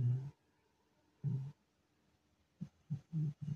Mm-hmm. mm-hmm. mm-hmm. mm-hmm.